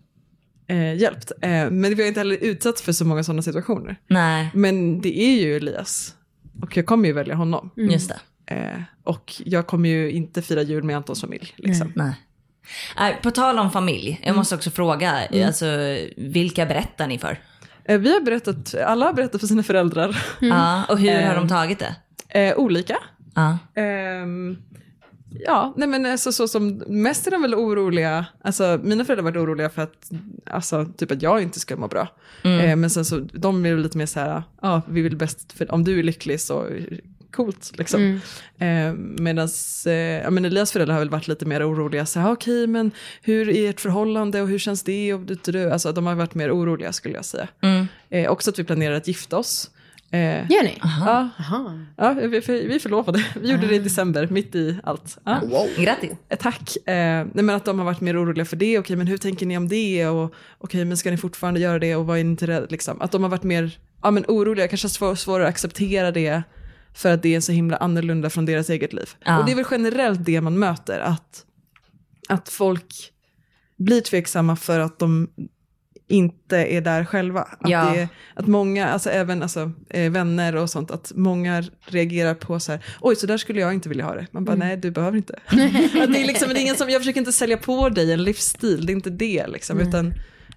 eh, hjälpt. Eh, men vi har inte heller utsatts för så många sådana situationer. Nej, Men det är ju Elias. Och jag kommer ju välja honom. just det. Eh, och jag kommer ju inte fira jul med Antons familj. Liksom. Nej. Nej, På tal om familj, jag måste också fråga, alltså, vilka berättar ni för? Eh, Vi har berättat, alla har berättat för sina föräldrar. Ja, och hur har de tagit det? Eh, olika. Ja. Ehm, ja, nej men alltså, så som, mest är de väl oroliga, alltså mina föräldrar har varit oroliga för att, alltså typ att jag inte ska må bra. Eh, men sen så, de är lite mer så här, ja vi vill bäst, för om du är lycklig så coolt liksom. Eh, Medan eh, ja, men Elias föräldrar har väl varit lite mer oroliga, så här, okej men hur är ert förhållande och hur känns det? Och, du, du, du. Alltså de har varit mer oroliga skulle jag säga. Eh, också att vi planerar att gifta oss. Eh, Gör ni? ja, Jaha. Ja, vi, vi förlovade. Vi gjorde det i december, mitt i allt. Ja. Grattis. Eh, Tack. Eh, nej, men att de har varit mer oroliga för det. Okej, men hur tänker ni om det? Och, okej, men ska ni fortfarande göra det? Och vad är ni inte rädda? Liksom. Att de har varit mer ja, men oroliga, kanske svår, svårare att acceptera det. För att det är så himla annorlunda från deras eget liv. Ja. Och det är väl generellt det man möter. Att, att folk blir tveksamma för att de inte är där själva. Att, Ja. det, att många, alltså även alltså, eh, vänner och sånt, att många reagerar på så här, oj så där skulle jag inte vilja ha det. Man bara, nej du behöver inte. att det är liksom, det är ingen som, jag försöker inte sälja på dig en livsstil, det är inte det liksom. Utan,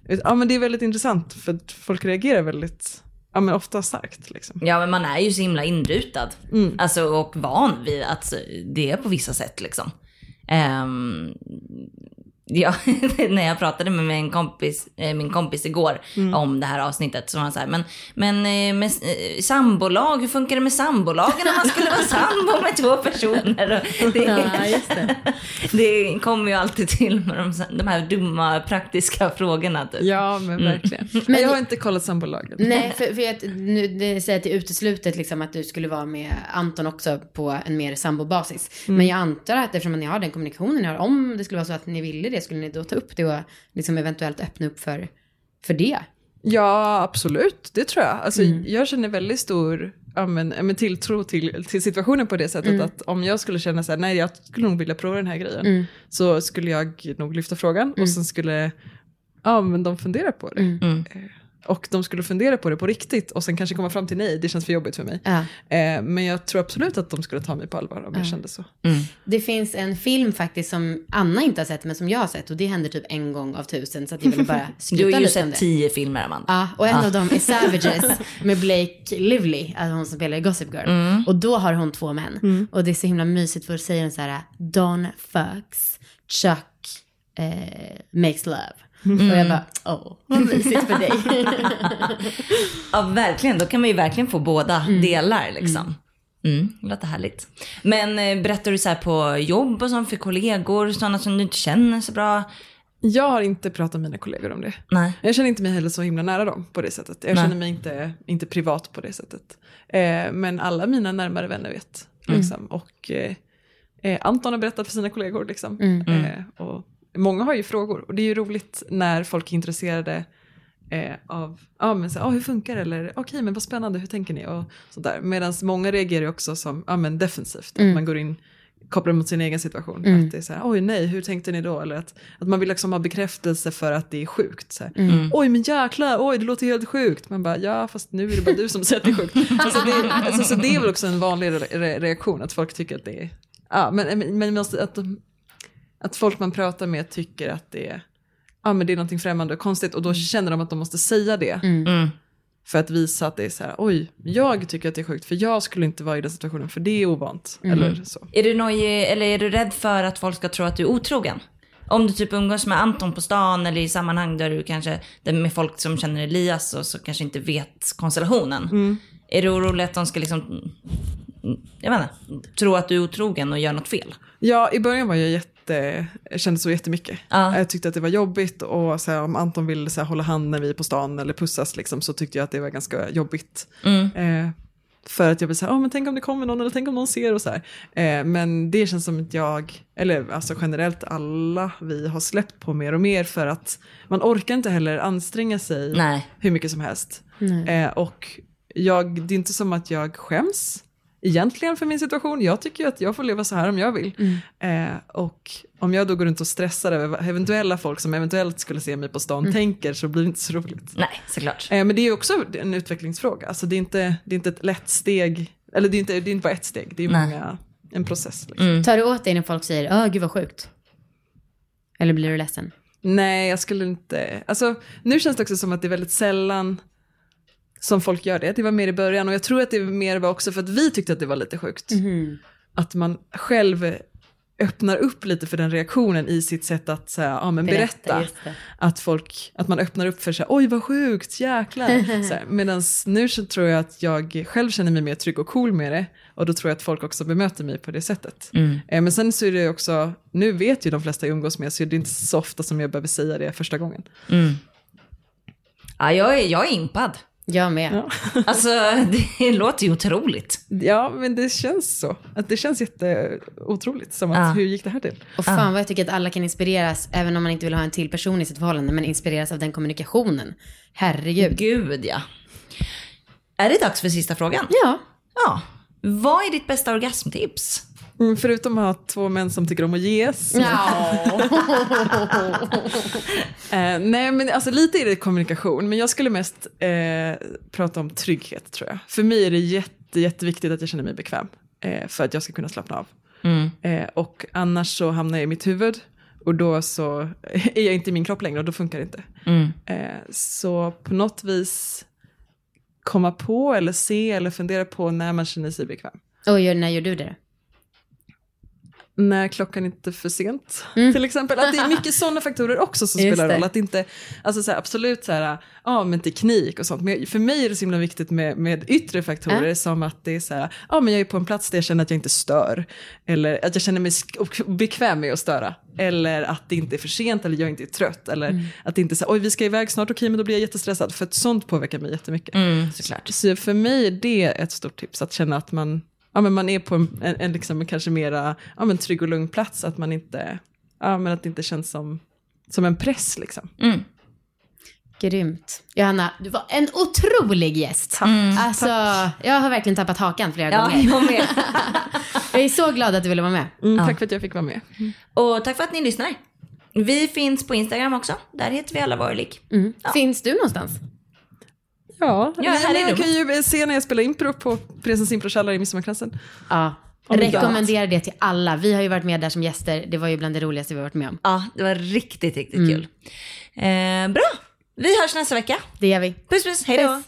ut- ja men det är väldigt intressant för folk reagerar väldigt, ja men ofta starkt liksom. Ja, men man är ju så himla inrutad. Alltså, och van vid att det är på vissa sätt liksom. Ehm, Ja, när jag pratade med min kompis, eh, min kompis igår Mm. om det här avsnittet så var han så här, men, men eh, med eh, sambolag, hur funkar det med sambolagen om man skulle vara sambo med två personer? Och det, Ja, det. det kommer ju alltid till med de, de här dumma praktiska frågorna. Typ. Ja, men verkligen. Men jag har inte kollat sambolagen. Nej, för, för att nu det säger att det är uteslutet liksom att du skulle vara med Anton också på en mer sambobasis. Men jag antar att eftersom ni har den kommunikationen ni har, om det skulle vara så att ni ville det, skulle ni då ta upp det och liksom eventuellt öppna upp för, för det? Ja, absolut. Det tror jag. Alltså, Jag känner väldigt stor ja, men, tilltro till, till situationen på det sättet att om jag skulle känna så här, nej jag skulle nog vilja prova den här grejen, så skulle jag nog lyfta frågan och sen skulle ja, men de fundera på det. Och de skulle fundera på det på riktigt och sen kanske komma fram till nej, det känns för jobbigt för mig. Ja. Eh, men jag tror absolut att de skulle ta mig på allvar om jag kände så. Det finns en film faktiskt som Anna inte har sett men som jag har sett och det händer typ en gång av tusen så att jag ville bara Du skryta har ju lite om sett det. tio filmer, Amanda. Ja, och en av dem är Savages med Blake Lively, alltså hon som spelar i Gossip Girl. Och då har hon två män. Och det är så himla mysigt för då säger hon så här, Don fucks, Chuck eh, makes love. Och jag bara, åh, vad mysigt för dig. Ja, verkligen. Då kan man ju verkligen få båda delar liksom. Mm, det låter härligt. Men eh, berättar du så här på jobb och sånt för kollegor, sådana som du inte känner så bra? Jag har inte pratat med mina kollegor om det. Nej. Jag känner inte mig heller så himla nära dem på det sättet. Jag Nej. känner mig inte, inte privat på det sättet. Eh, men alla mina närmare vänner vet. Mm. Liksom. Och eh, eh, Anton har berättat för sina kollegor. Liksom. Mm. Eh, och många har ju frågor. Och det är ju roligt när folk är intresserade eh, av, ja men så, ah, hur funkar det? Eller okej men vad spännande, hur tänker ni? Och sådär. Medan många reagerar också som, ja men defensivt. Att man går in kopplar mot sin egen situation. Att det är så här, oj nej, hur tänkte ni då? Eller att, att man vill liksom ha bekräftelse för att det är sjukt. Så här, Oj men jäklar, oj det låter helt sjukt. Man bara, ja fast nu är det bara du som säger att det är sjukt. alltså, det, alltså, så det är väl också en vanlig re re reaktion, att folk tycker att det är, ja men, men, men måste- att, de- att folk man pratar med tycker att det är, ja men det är någonting främmande och konstigt och då känner de att de måste säga det. Mm. För att visa att det är så här, oj, jag tycker att det är sjukt för jag skulle inte vara i den situationen för det är ovant. Eller så. Är du nojig, eller är du rädd för att folk ska tro att du är otrogen? Om du typ umgås med Anton på stan eller i sammanhang där du kanske, där med folk som känner Elias och så kanske inte vet konstellationen. Är du orolig att de ska liksom, mm, jag vet inte, tro att du är otrogen och gör något fel? Ja, i början var jag jätte, jag kände så jättemycket. Ja. Jag tyckte att det var jobbigt och så här, om Anton ville så här, hålla hand när vi är på stan eller pussas liksom, så tyckte jag att det var ganska jobbigt. Eh, för att jag blev så här, oh, men tänk om det kommer någon eller tänk om någon ser och så här. Eh, men det känns som att jag, eller alltså generellt alla vi har släppt på mer och mer för att man orkar inte heller anstränga sig Nej. hur mycket som helst. Eh, och jag, det är inte som att jag skäms egentligen för min situation. Jag tycker ju att jag får leva så här om jag vill. Eh, och om jag då går runt och stressar över vad eventuella folk som eventuellt skulle se mig på stan tänker så blir det inte så roligt. Nej, såklart. Eh, men det är ju också en utvecklingsfråga. Alltså det är inte, det är inte ett lätt steg, eller det är inte, det är inte bara ett steg, det är Nej. många, en process. Liksom. Tar du åt dig när folk säger, åh gud vad sjukt? Eller blir du ledsen? Nej, jag skulle inte, alltså nu känns det också som att det är väldigt sällan som folk gör det. Det var mer i början och jag tror att det mer var också för att vi tyckte att det var lite sjukt. Att man själv öppnar upp lite för den reaktionen i sitt sätt att så här, ja, men Berätta, berätta. Att folk, att man öppnar upp för så här, oj vad sjukt, jäklar. Medan nu så tror jag att jag själv känner mig mer trygg och cool med det. Och då tror jag att folk också bemöter mig på det sättet. Eh, Men sen så är det också, nu vet ju de flesta jag umgås med, så det är inte så ofta som jag behöver säga det första gången. Ja, jag är, jag är impad. Jag med. Alltså, det låter ju otroligt. Ja, men det känns så. Att det känns jätteotroligt. Som att, Ja. hur gick det här till? Och fan vad jag tycker att alla kan inspireras, även om man inte vill ha en till person i sitt förhållande, men inspireras av den kommunikationen. Herregud. Gud, ja. Är det dags för sista frågan? Ja. Ja. Vad är ditt bästa orgasmtips? Mm, förutom att ha två män som tycker om att ges. Eh, nej, men alltså lite är det kommunikation, men jag skulle mest eh, prata om trygghet tror jag. För mig är det jätte, jätteviktigt att jag känner mig bekväm eh, för att jag ska kunna slappna av. Eh, och annars så hamnar jag i mitt huvud och då så är jag inte i min kropp längre och då funkar det inte. Eh, så på något vis komma på eller se eller fundera på när man känner sig bekväm. Och när gör du det? När klockan inte är för sent, till exempel. Att det är mycket sådana faktorer också som Mm. Just spelar det. roll. Att inte, alltså så här, absolut så här, ja men teknik och sånt. Men för mig är det så himla viktigt med, med yttre faktorer Ja. som att det är så här, ja men jag är på en plats där jag känner att jag inte stör. Eller att jag känner mig bekväm med att störa. Eller att det inte är för sent eller jag inte är trött. Eller Mm. att det inte är så här, oj vi ska iväg snart, okej men då blir jag jättestressad. För att sånt påverkar mig jättemycket. Mm, såklart. Så för mig är det ett stort tips, att känna att man, ja, men man är på en, en, en liksom kanske mera ja, men trygg och lugn plats, att man inte, ja, men att det inte känns som, som en press. Liksom. Grymt. Johanna, du var en otrolig gäst. Alltså, jag har verkligen tappat hakan flera Ja, gånger. jag med. Jag är så glad att du ville vara med. Mm, Tack för att jag fick vara med. Och tack för att ni lyssnar. Vi finns på Instagram också. Där heter vi alla Vorlig. Mm. Finns du någonstans? Ja, Ja, här är jag du. kan ju se när jag spelar impro på Prinsens improkällare i Midsommarkransen. Ja. Inte Rekommenderar det till alla. Vi har ju varit med där som gäster. Det var ju bland det roligaste vi har varit med om. Ja, det var riktigt, riktigt kul. Eh, bra. Vi hörs nästa vecka. Det gör vi. Puss puss, hej då. Puss.